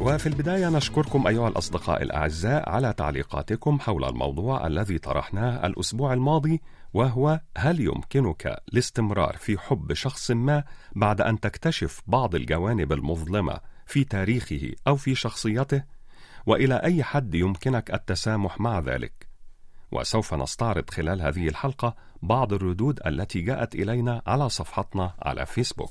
وفي البداية نشكركم أيها الأصدقاء الأعزاء على تعليقاتكم حول الموضوع الذي طرحناه الأسبوع الماضي وهو هل يمكنك الاستمرار في حب شخص ما بعد أن تكتشف بعض الجوانب المظلمة في تاريخه أو في شخصيته؟ وإلى أي حد يمكنك التسامح مع ذلك؟ وسوف نستعرض خلال هذه الحلقة بعض الردود التي جاءت إلينا على صفحتنا على فيسبوك.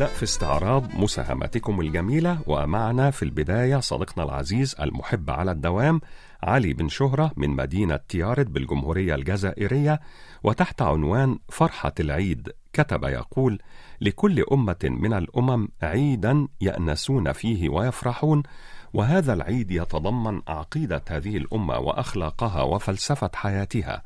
فنبدأ في استعراض مساهماتكم الجميلة ومعنا في البداية صديقنا العزيز المحب على الدوام علي بن شهرة من مدينة تيارد بالجمهورية الجزائرية وتحت عنوان فرحة العيد كتب يقول لكل أمة من الأمم عيدا يأنسون فيه ويفرحون وهذا العيد يتضمن عقيدة هذه الأمة وأخلاقها وفلسفة حياتها.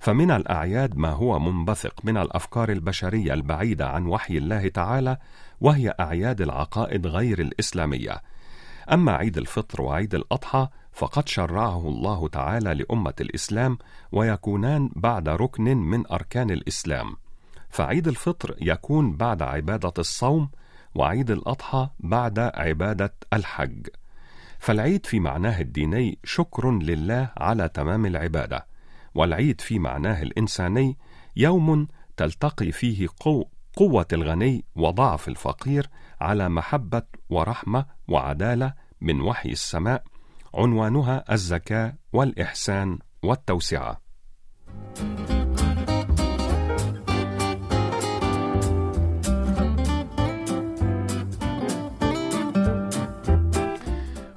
فمن الأعياد ما هو منبثق من الأفكار البشرية البعيدة عن وحي الله تعالى وهي أعياد العقائد غير الإسلامية. أما عيد الفطر وعيد الأضحى فقد شرعه الله تعالى لأمة الإسلام ويكونان بعد ركن من أركان الإسلام. فعيد الفطر يكون بعد عبادة الصوم وعيد الأضحى بعد عبادة الحج. فالعيد في معناه الديني شكر لله على تمام العبادة والعيد في معناه الإنساني يوم تلتقي فيه قو قوة الغني وضعف الفقير على محبة ورحمة وعدالة من وحي السماء عنوانها الزكاة والإحسان والتوسعة.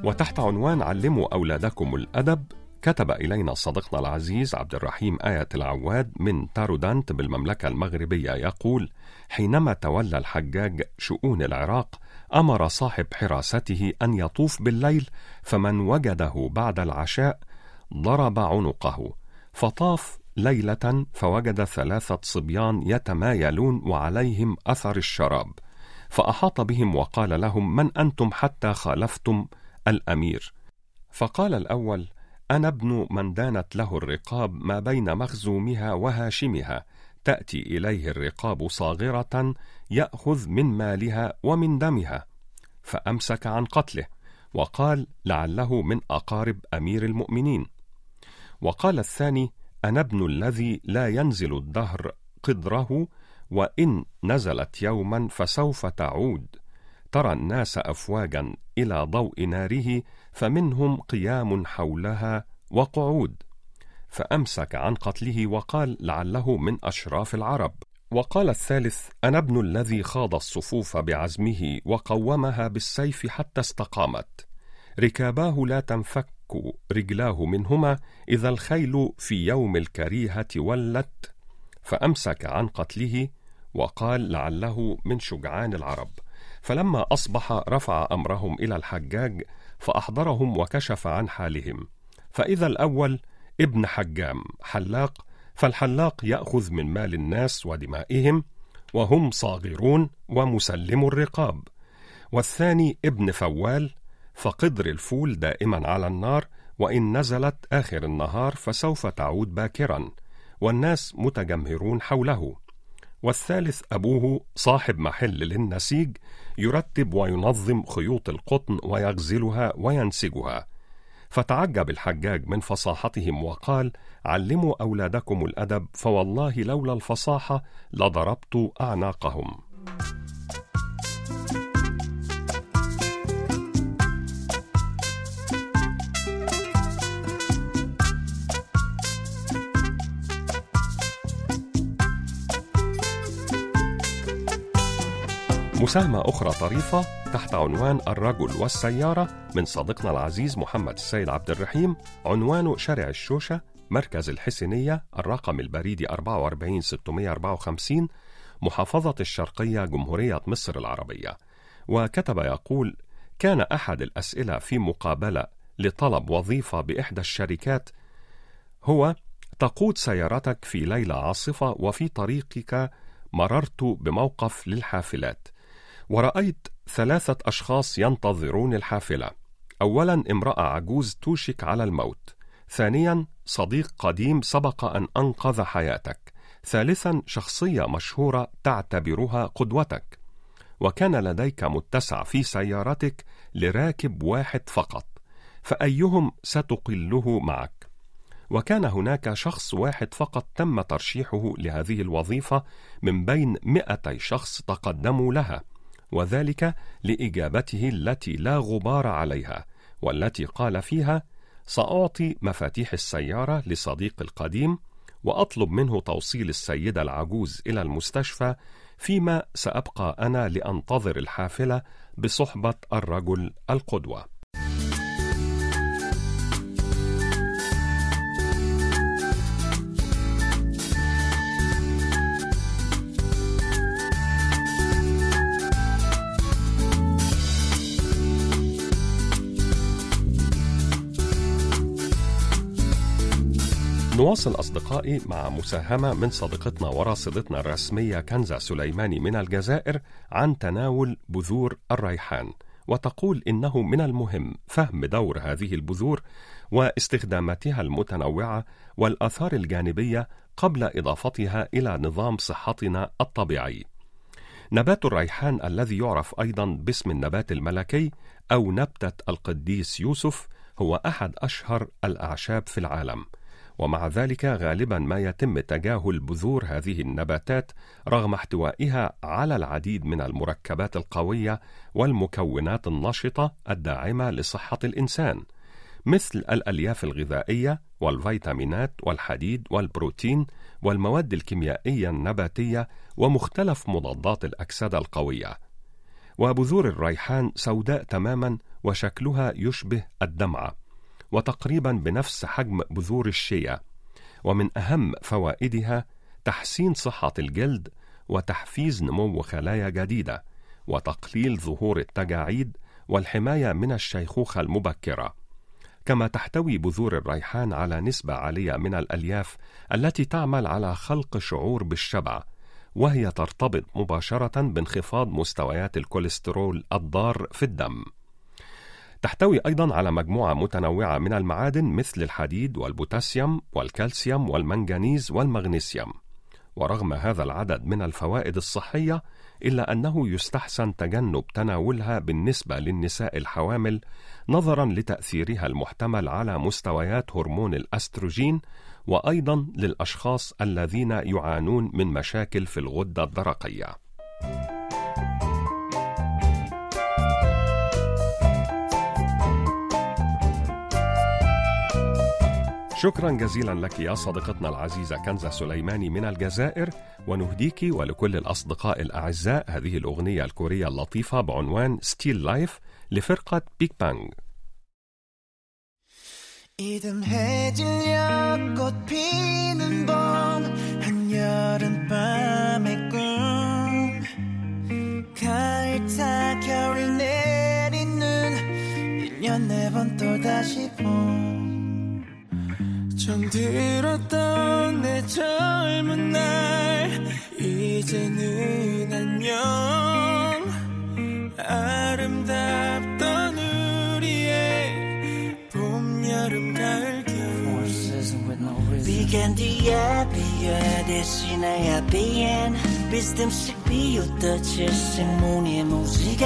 وتحت عنوان علموا أولادكم الأدب كتب إلينا صديقنا العزيز عبد الرحيم آية العواد من تارودانت بالمملكة المغربية يقول: حينما تولى الحجاج شؤون العراق أمر صاحب حراسته أن يطوف بالليل فمن وجده بعد العشاء ضرب عنقه فطاف ليلة فوجد ثلاثة صبيان يتمايلون وعليهم أثر الشراب فأحاط بهم وقال لهم من أنتم حتى خالفتم الأمير؟ فقال الأول أنا ابن من دانت له الرقاب ما بين مخزومها وهاشمها تأتي إليه الرقاب صاغرة يأخذ من مالها ومن دمها فأمسك عن قتله وقال لعله من أقارب أمير المؤمنين. وقال الثاني أنا ابن الذي لا ينزل الدهر قدره وإن نزلت يوما فسوف تعود. ترى الناس أفواجا إلى ضوء ناره فمنهم قيام حولها وقعود فأمسك عن قتله وقال لعله من أشراف العرب. وقال الثالث أنا ابن الذي خاض الصفوف بعزمه وقومها بالسيف حتى استقامت. ركاباه لا تنفك رجلاه منهما إذا الخيل في يوم الكريهة ولت. فأمسك عن قتله وقال لعله من شجعان العرب. فلما أصبح رفع أمرهم إلى الحجاج فأحضرهم وكشف عن حالهم. فإذا الأول ابن حجام حلاق فالحلاق يأخذ من مال الناس ودمائهم وهم صاغرون ومسلم الرقاب. والثاني ابن فوال فقدر الفول دائما على النار وإن نزلت آخر النهار فسوف تعود باكرا والناس متجمهرون حوله. والثالث أبوه صاحب محل للنسيج يرتب وينظم خيوط القطن ويغزلها وينسجها. فتعجب الحجاج من فصاحتهم وقال علموا أولادكم الأدب فوالله لولا الفصاحة لضربت أعناقهم. مساهمة أخرى طريفة تحت عنوان الرجل والسيارة من صديقنا العزيز محمد السيد عبد الرحيم عنوانه شارع الشوشة مركز الحسينية الرقم البريدي 44654 محافظة الشرقية جمهورية مصر العربية. وكتب يقول كان أحد الأسئلة في مقابلة لطلب وظيفة بإحدى الشركات هو تقود سيارتك في ليلة عاصفة وفي طريقك مررت بموقف للحافلات. ورأيت ثلاثة أشخاص ينتظرون الحافلة. أولا امرأة عجوز توشك على الموت. ثانيا صديق قديم سبق أن أنقذ حياتك. ثالثا شخصية مشهورة تعتبرها قدوتك. وكان لديك متسع في سيارتك لراكب واحد فقط. فأيهم ستقله معك؟ وكان هناك شخص واحد فقط تم ترشيحه لهذه الوظيفة من بين مئتي شخص تقدموا لها. وذلك لإجابته التي لا غبار عليها والتي قال فيها سأعطي مفاتيح السيارة لصديق القديم وأطلب منه توصيل السيدة العجوز إلى المستشفى فيما سأبقى أنا لأنتظر الحافلة بصحبة الرجل القدوة. نواصل أصدقائي مع مساهمة من صديقتنا وراصدتنا الرسمية كنزة سليماني من الجزائر عن تناول بذور الريحان وتقول إنه من المهم فهم دور هذه البذور واستخداماتها المتنوعة والآثار الجانبية قبل إضافتها إلى نظام صحتنا الطبيعي. نبات الريحان الذي يعرف أيضا باسم النبات الملكي أو نبتة القديس يوسف هو أحد أشهر الأعشاب في العالم. ومع ذلك غالبا ما يتم تجاهل بذور هذه النباتات رغم احتوائها على العديد من المركبات القوية والمكونات النشطة الداعمة لصحة الإنسان مثل الألياف الغذائية والفيتامينات والحديد والبروتين والمواد الكيميائية النباتية ومختلف مضادات الأكسدة القوية. وبذور الريحان سوداء تماما وشكلها يشبه الدمعة. وتقريبا بنفس حجم بذور الشيا ومن أهم فوائدها تحسين صحة الجلد وتحفيز نمو خلايا جديدة وتقليل ظهور التجاعيد والحماية من الشيخوخة المبكرة. كما تحتوي بذور الريحان على نسبة عالية من الألياف التي تعمل على خلق شعور بالشبع وهي ترتبط مباشرة بانخفاض مستويات الكوليسترول الضار في الدم. تحتوي أيضا على مجموعة متنوعة من المعادن مثل الحديد والبوتاسيوم والكالسيوم والمنغنيز والمغنيسيوم ورغم هذا العدد من الفوائد الصحية إلا أنه يستحسن تجنب تناولها بالنسبة للنساء الحوامل نظرا لتأثيرها المحتمل على مستويات هرمون الأستروجين وأيضا للأشخاص الذين يعانون من مشاكل في الغدة الدرقية. شكرا جزيلا لك يا صديقتنا العزيزة كنزة سليماني من الجزائر ونهديك ولكل الأصدقاء الأعزاء هذه الأغنية الكورية اللطيفة بعنوان ستيل لايف لفرقة بيج بانج 이듬해질 꽃 피는 봄 한여름밤의 꿈 가을타 겨울 내리는 1년 네번 또다시 봄 정들었던 내 젊은 날. 이제는 안녕 아름답던 우리의 봄 여름 가을 겨울. 비간 뒤에 비어 대신에 비엔 비스듬씩 비웃듯이 생문의 무지개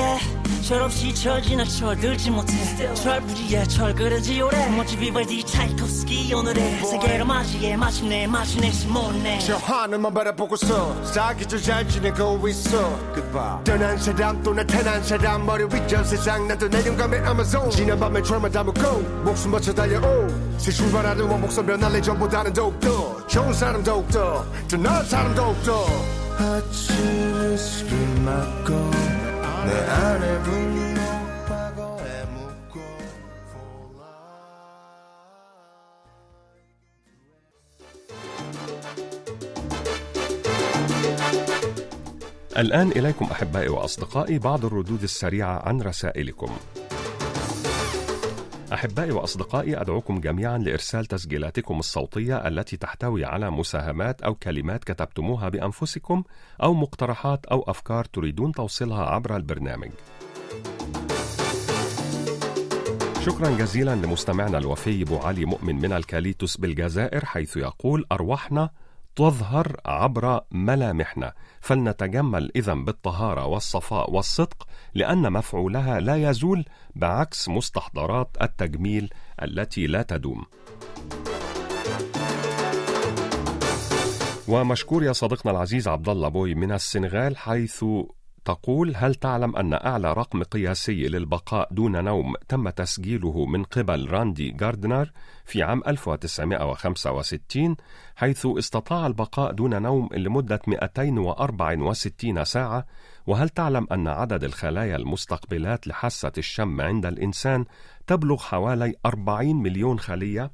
철없이 철지나 철 들지 못해. 철부지에 철그러지 오래. 멋지 비발디 차이콥스키 오늘의 세계로 맞이해 마침내 마침내 시몬네. 저 하늘만 바라보고서 사기절 잘 지내고 있어. Goodbye. 떠난 사람 또 나타난 사람 머리 위전 세상 나도 내 영감의 아마존 지난 밤에 철만 담고 목숨 바쳐 달려오. 새 출발하는 원목선 변할래 전보다는 더욱더 좋은 사람 더욱더 더 나은 사람 더욱더 الآن إليكم أحبائي وأصدقائي بعض الردود السريعة عن رسائلكم. أحبائي وأصدقائي أدعوكم جميعا لإرسال تسجيلاتكم الصوتية التي تحتوي على مساهمات أو كلمات كتبتموها بأنفسكم أو مقترحات أو أفكار تريدون توصيلها عبر البرنامج. شكرا جزيلا لمستمعنا الوفي أبو علي مؤمن من الكاليتوس بالجزائر حيث يقول أرواحنا تظهر عبر ملامحنا. فلنتجمل إذا بالطهارة والصفاء والصدق لأن مفعولها لا يزول بعكس مستحضرات التجميل التي لا تدوم. ومشكور يا صديقنا العزيز عبد الله بوي من السنغال حيث تقول هل تعلم أن أعلى رقم قياسي للبقاء دون نوم تم تسجيله من قبل راندي جاردنر في عام 1965 حيث استطاع البقاء دون نوم لمدة 264 ساعة وهل تعلم أن عدد الخلايا المستقبلات لحاسة الشم عند الإنسان تبلغ حوالي 40 مليون خلية؟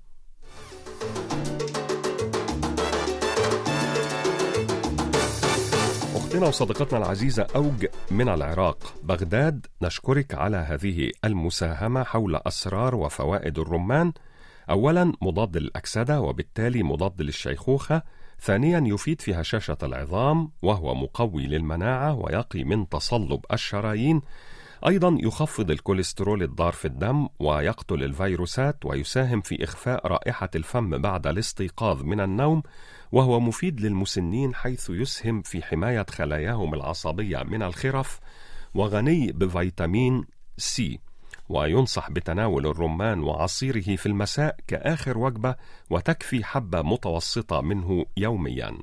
أختنا وصديقتنا العزيزة أوج من العراق بغداد نشكرك على هذه المساهمة حول أسرار وفوائد الرمان. أولا مضاد للأكسدة وبالتالي مضاد للشيخوخة. ثانيا يفيد في هشاشة العظام وهو مقوي للمناعة ويقي من تصلب الشرايين. أيضا يخفض الكوليسترول الضار في الدم ويقتل الفيروسات ويساهم في إخفاء رائحة الفم بعد الاستيقاظ من النوم. وهو مفيد للمسنين حيث يسهم في حماية خلاياهم العصبية من الخرف وغني بفيتامين سي وينصح بتناول الرمان وعصيره في المساء كآخر وجبة وتكفي حبة متوسطة منه يومياً.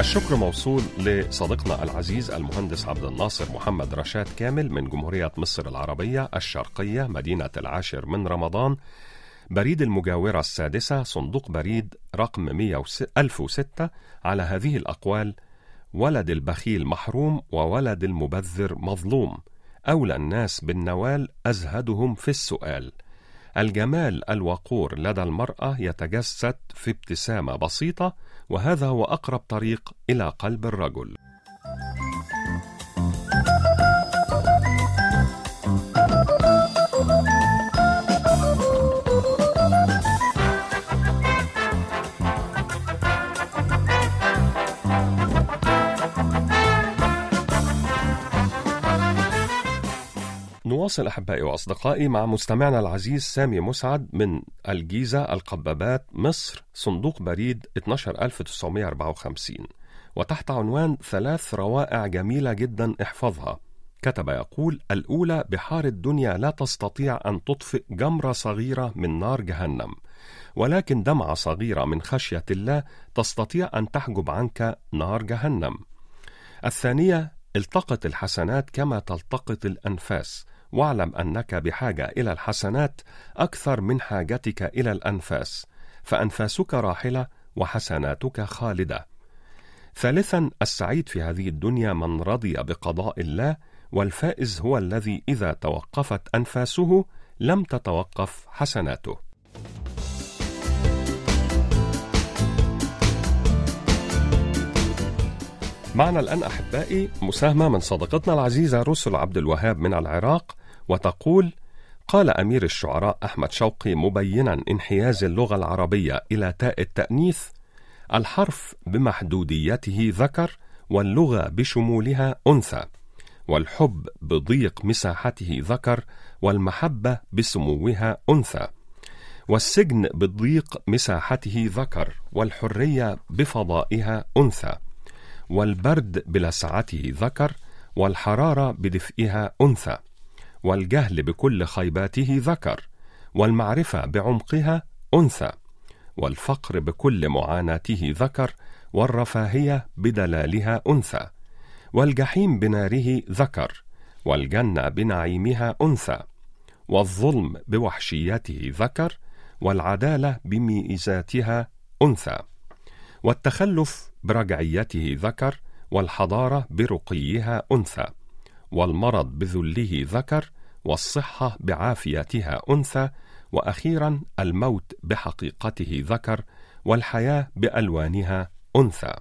الشكر موصول لصديقنا العزيز المهندس عبد الناصر محمد رشاد كامل من جمهورية مصر العربية الشرقية مدينة العاشر من رمضان بريد المجاورة السادسة صندوق بريد رقم 1006 على هذه الأقوال ولد البخيل محروم وولد المبذر مظلوم أولى الناس بالنوال أزهدهم في السؤال. الجمال الوقور لدى المرأة يتجسد في ابتسامة بسيطة وهذا هو أقرب طريق إلى قلب الرجل. نواصل أحبائي وأصدقائي مع مستمعنا العزيز سامي مسعد من الجيزة القبابات مصر صندوق بريد 12954 وتحت عنوان ثلاث روائع جميلة جدا احفظها. كتب يقول الأولى بحار الدنيا لا تستطيع أن تطفئ جمرة صغيرة من نار جهنم ولكن دمعة صغيرة من خشية الله تستطيع أن تحجب عنك نار جهنم. الثانية التقط الحسنات كما تلتقط الأنفاس. واعلم أنك بحاجة إلى الحسنات أكثر من حاجتك إلى الأنفاس فأنفاسك راحلة وحسناتك خالدة. ثالثا السعيد في هذه الدنيا من رضي بقضاء الله والفائز هو الذي إذا توقفت أنفاسه لم تتوقف حسناته. معنا الآن أحبائي مساهمة من صديقتنا العزيزة رسل عبد الوهاب من العراق وتقول قال أمير الشعراء أحمد شوقي مبينا انحياز اللغة العربية إلى تاء التأنيث الحرف بمحدوديته ذكر واللغة بشمولها أنثى والحب بضيق مساحته ذكر والمحبة بسموها أنثى والسجن بضيق مساحته ذكر والحرية بفضائها أنثى والبرد بلسعته ذكر والحرارة بدفئها أنثى. والجهل بكل خيباته ذكر والمعرفة بعمقها أنثى والفقر بكل معاناته ذكر والرفاهية بدلالها أنثى والجحيم بناره ذكر والجنة بنعيمها أنثى والظلم بوحشيته ذكر والعدالة بميزاتها أنثى والتخلف برجعيته ذكر والحضارة برقيها أنثى. والمرض بذله ذكر والصحة بعافيتها أنثى وأخيرا الموت بحقيقته ذكر والحياة بألوانها أنثى.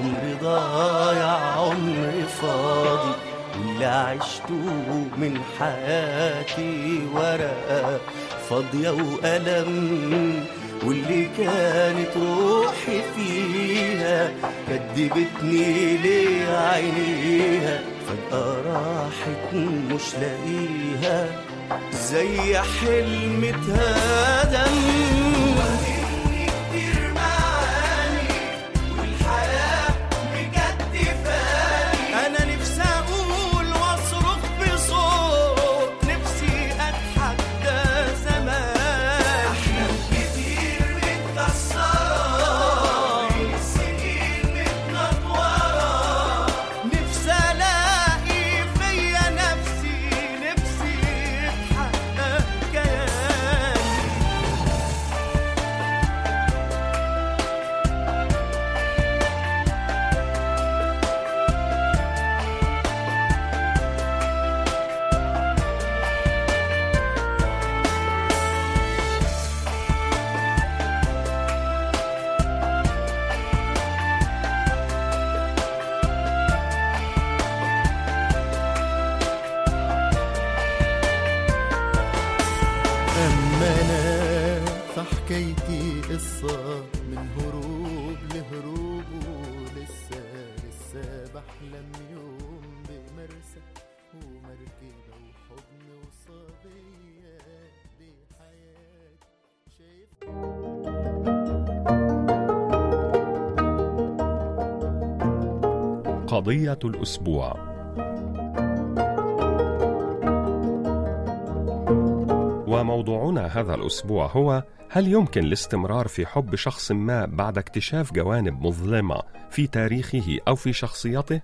دي عمر ضايع عمر فاضي. واللي عشته من حياتي ورقة فاضية وألم. واللي كانت روحي فيها كدبتني ليه عينيها فجأة راحت مش لاقيها. زي حلم اتهدم قضية الأسبوع وموضوعنا هذا الأسبوع هو هل يمكن الاستمرار في حب شخص ما بعد اكتشاف جوانب مظلمة في تاريخه أو في شخصيته؟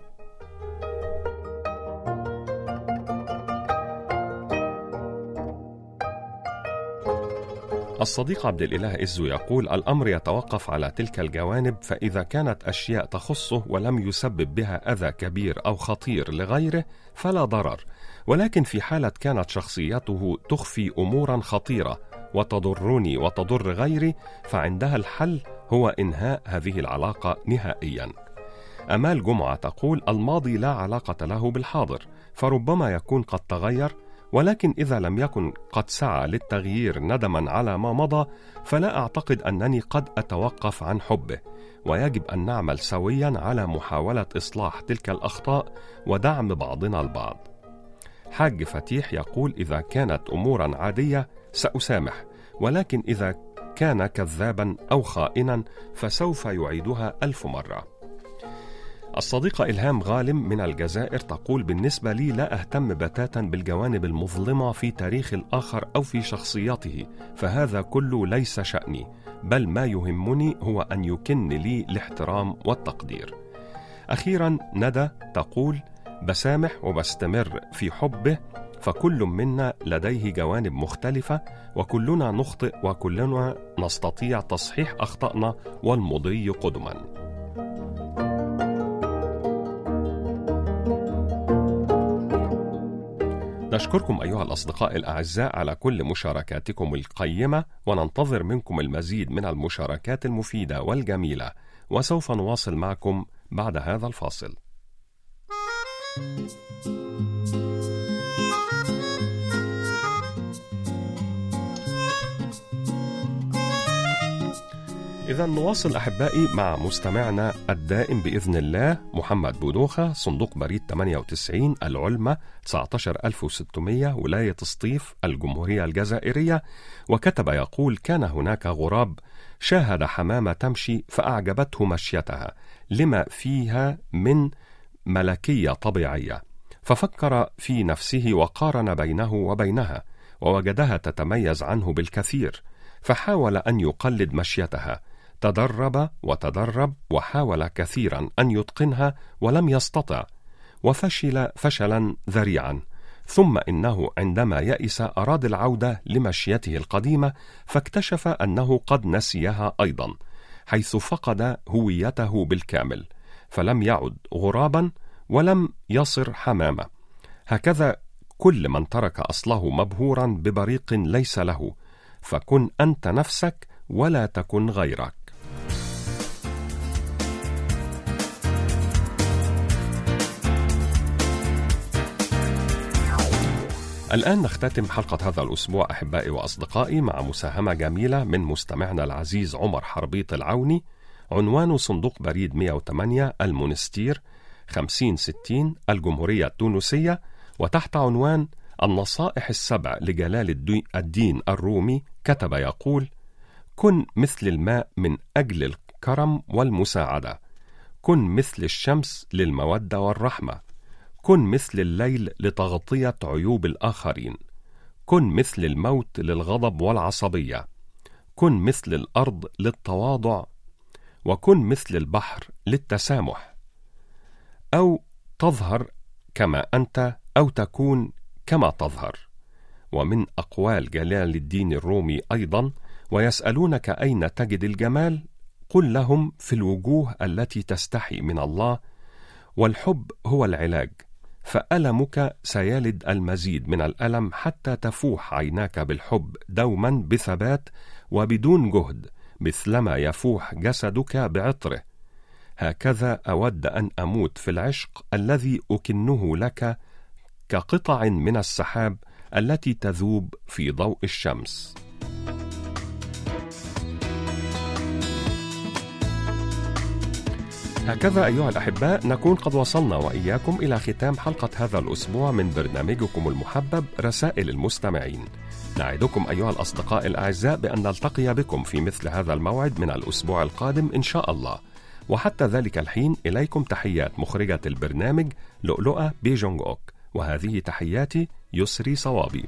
الصديق عبد الإله إزو يقول الأمر يتوقف على تلك الجوانب فإذا كانت أشياء تخصه ولم يسبب بها أذى كبير أو خطير لغيره فلا ضرر. ولكن في حالة كانت شخصيته تخفي أمورا خطيرة وتضرني وتضر غيري فعندها الحل هو إنهاء هذه العلاقة نهائيا. أمال جمعة تقول الماضي لا علاقة له بالحاضر فربما يكون قد تغير ولكن إذا لم يكن قد سعى للتغيير ندما على ما مضى فلا أعتقد أنني قد أتوقف عن حبه. ويجب أن نعمل سويا على محاولة إصلاح تلك الأخطاء ودعم بعضنا البعض. حاج فتيح يقول إذا كانت أمورا عادية سأسامح ولكن إذا كان كذابا أو خائنا فسوف يعيدها ألف مرة. الصديقة إلهام غالم من الجزائر تقول بالنسبة لي لا أهتم بتاتا بالجوانب المظلمة في تاريخ الآخر أو في شخصيته فهذا كله ليس شأني بل ما يهمني هو أن يكن لي الاحترام والتقدير. أخيرا ندى تقول بسامح وبستمر في حبه فكل منا لديه جوانب مختلفة وكلنا نخطئ وكلنا نستطيع تصحيح أخطائنا والمضي قدما. نشكركم أيها الأصدقاء الأعزاء على كل مشاركاتكم القيمة وننتظر منكم المزيد من المشاركات المفيدة والجميلة وسوف نواصل معكم بعد هذا الفاصل. إذا نواصل أحبائي مع مستمعنا الدائم بإذن الله محمد بودوخة صندوق بريد 98 العلمة 19600 ولاية سطيف الجمهورية الجزائرية. وكتب يقول كان هناك غراب شاهد حمامة تمشي فأعجبته مشيتها. لما فيها من ملكية طبيعية؟ ففكر في نفسه وقارن بينه وبينها ووجدها تتميز عنه بالكثير فحاول أن يقلد مشيتها. تدرب وتدرب وحاول كثيرا أن يتقنها ولم يستطع وفشل فشلا ذريعا. ثم إنه عندما يئس اراد العودة لمشيته القديمة فاكتشف أنه قد نسيها أيضا حيث فقد هويته بالكامل فلم يعد غرابا ولم يصر حمامة. هكذا كل من ترك أصله مبهورا ببريق ليس له فكن أنت نفسك ولا تكن غيرك. الآن نختتم حلقة هذا الأسبوع أحبائي وأصدقائي مع مساهمة جميلة من مستمعنا العزيز عمر حربيط العوني عنوان صندوق بريد 108 المونستير 5060 الجمهورية التونسية وتحت عنوان النصائح السبع لجلال الدين الرومي كتب يقول كن مثل الماء من أجل الكرم والمساعدة. كن مثل الشمس للمودة والرحمة. كن مثل الليل لتغطية عيوب الآخرين. كن مثل الموت للغضب والعصبية. كن مثل الأرض للتواضع. وكن مثل البحر للتسامح. أو تظهر كما أنت أو تكون كما تظهر. ومن أقوال جلال الدين الرومي أيضا ويسألونك أين تجد الجمال؟ قل لهم في الوجوه التي تستحي من الله. والحب هو العلاج. فألمك سيلد المزيد من الألم حتى تفوح عيناك بالحب دوما بثبات وبدون جهد مثلما يفوح جسدك بعطره. هكذا أود أن أموت في العشق الذي أكنه لك كقطع من السحاب التي تذوب في ضوء الشمس. هكذا أيها الأحباء نكون قد وصلنا وإياكم إلى ختام حلقة هذا الأسبوع من برنامجكم المحبب رسائل المستمعين. نعدكم أيها الأصدقاء الأعزاء بأن نلتقي بكم في مثل هذا الموعد من الأسبوع القادم إن شاء الله. وحتى ذلك الحين إليكم تحيات مخرجة البرنامج لؤلؤة بيجونغ أوك وهذه تحياتي يسري صوابي.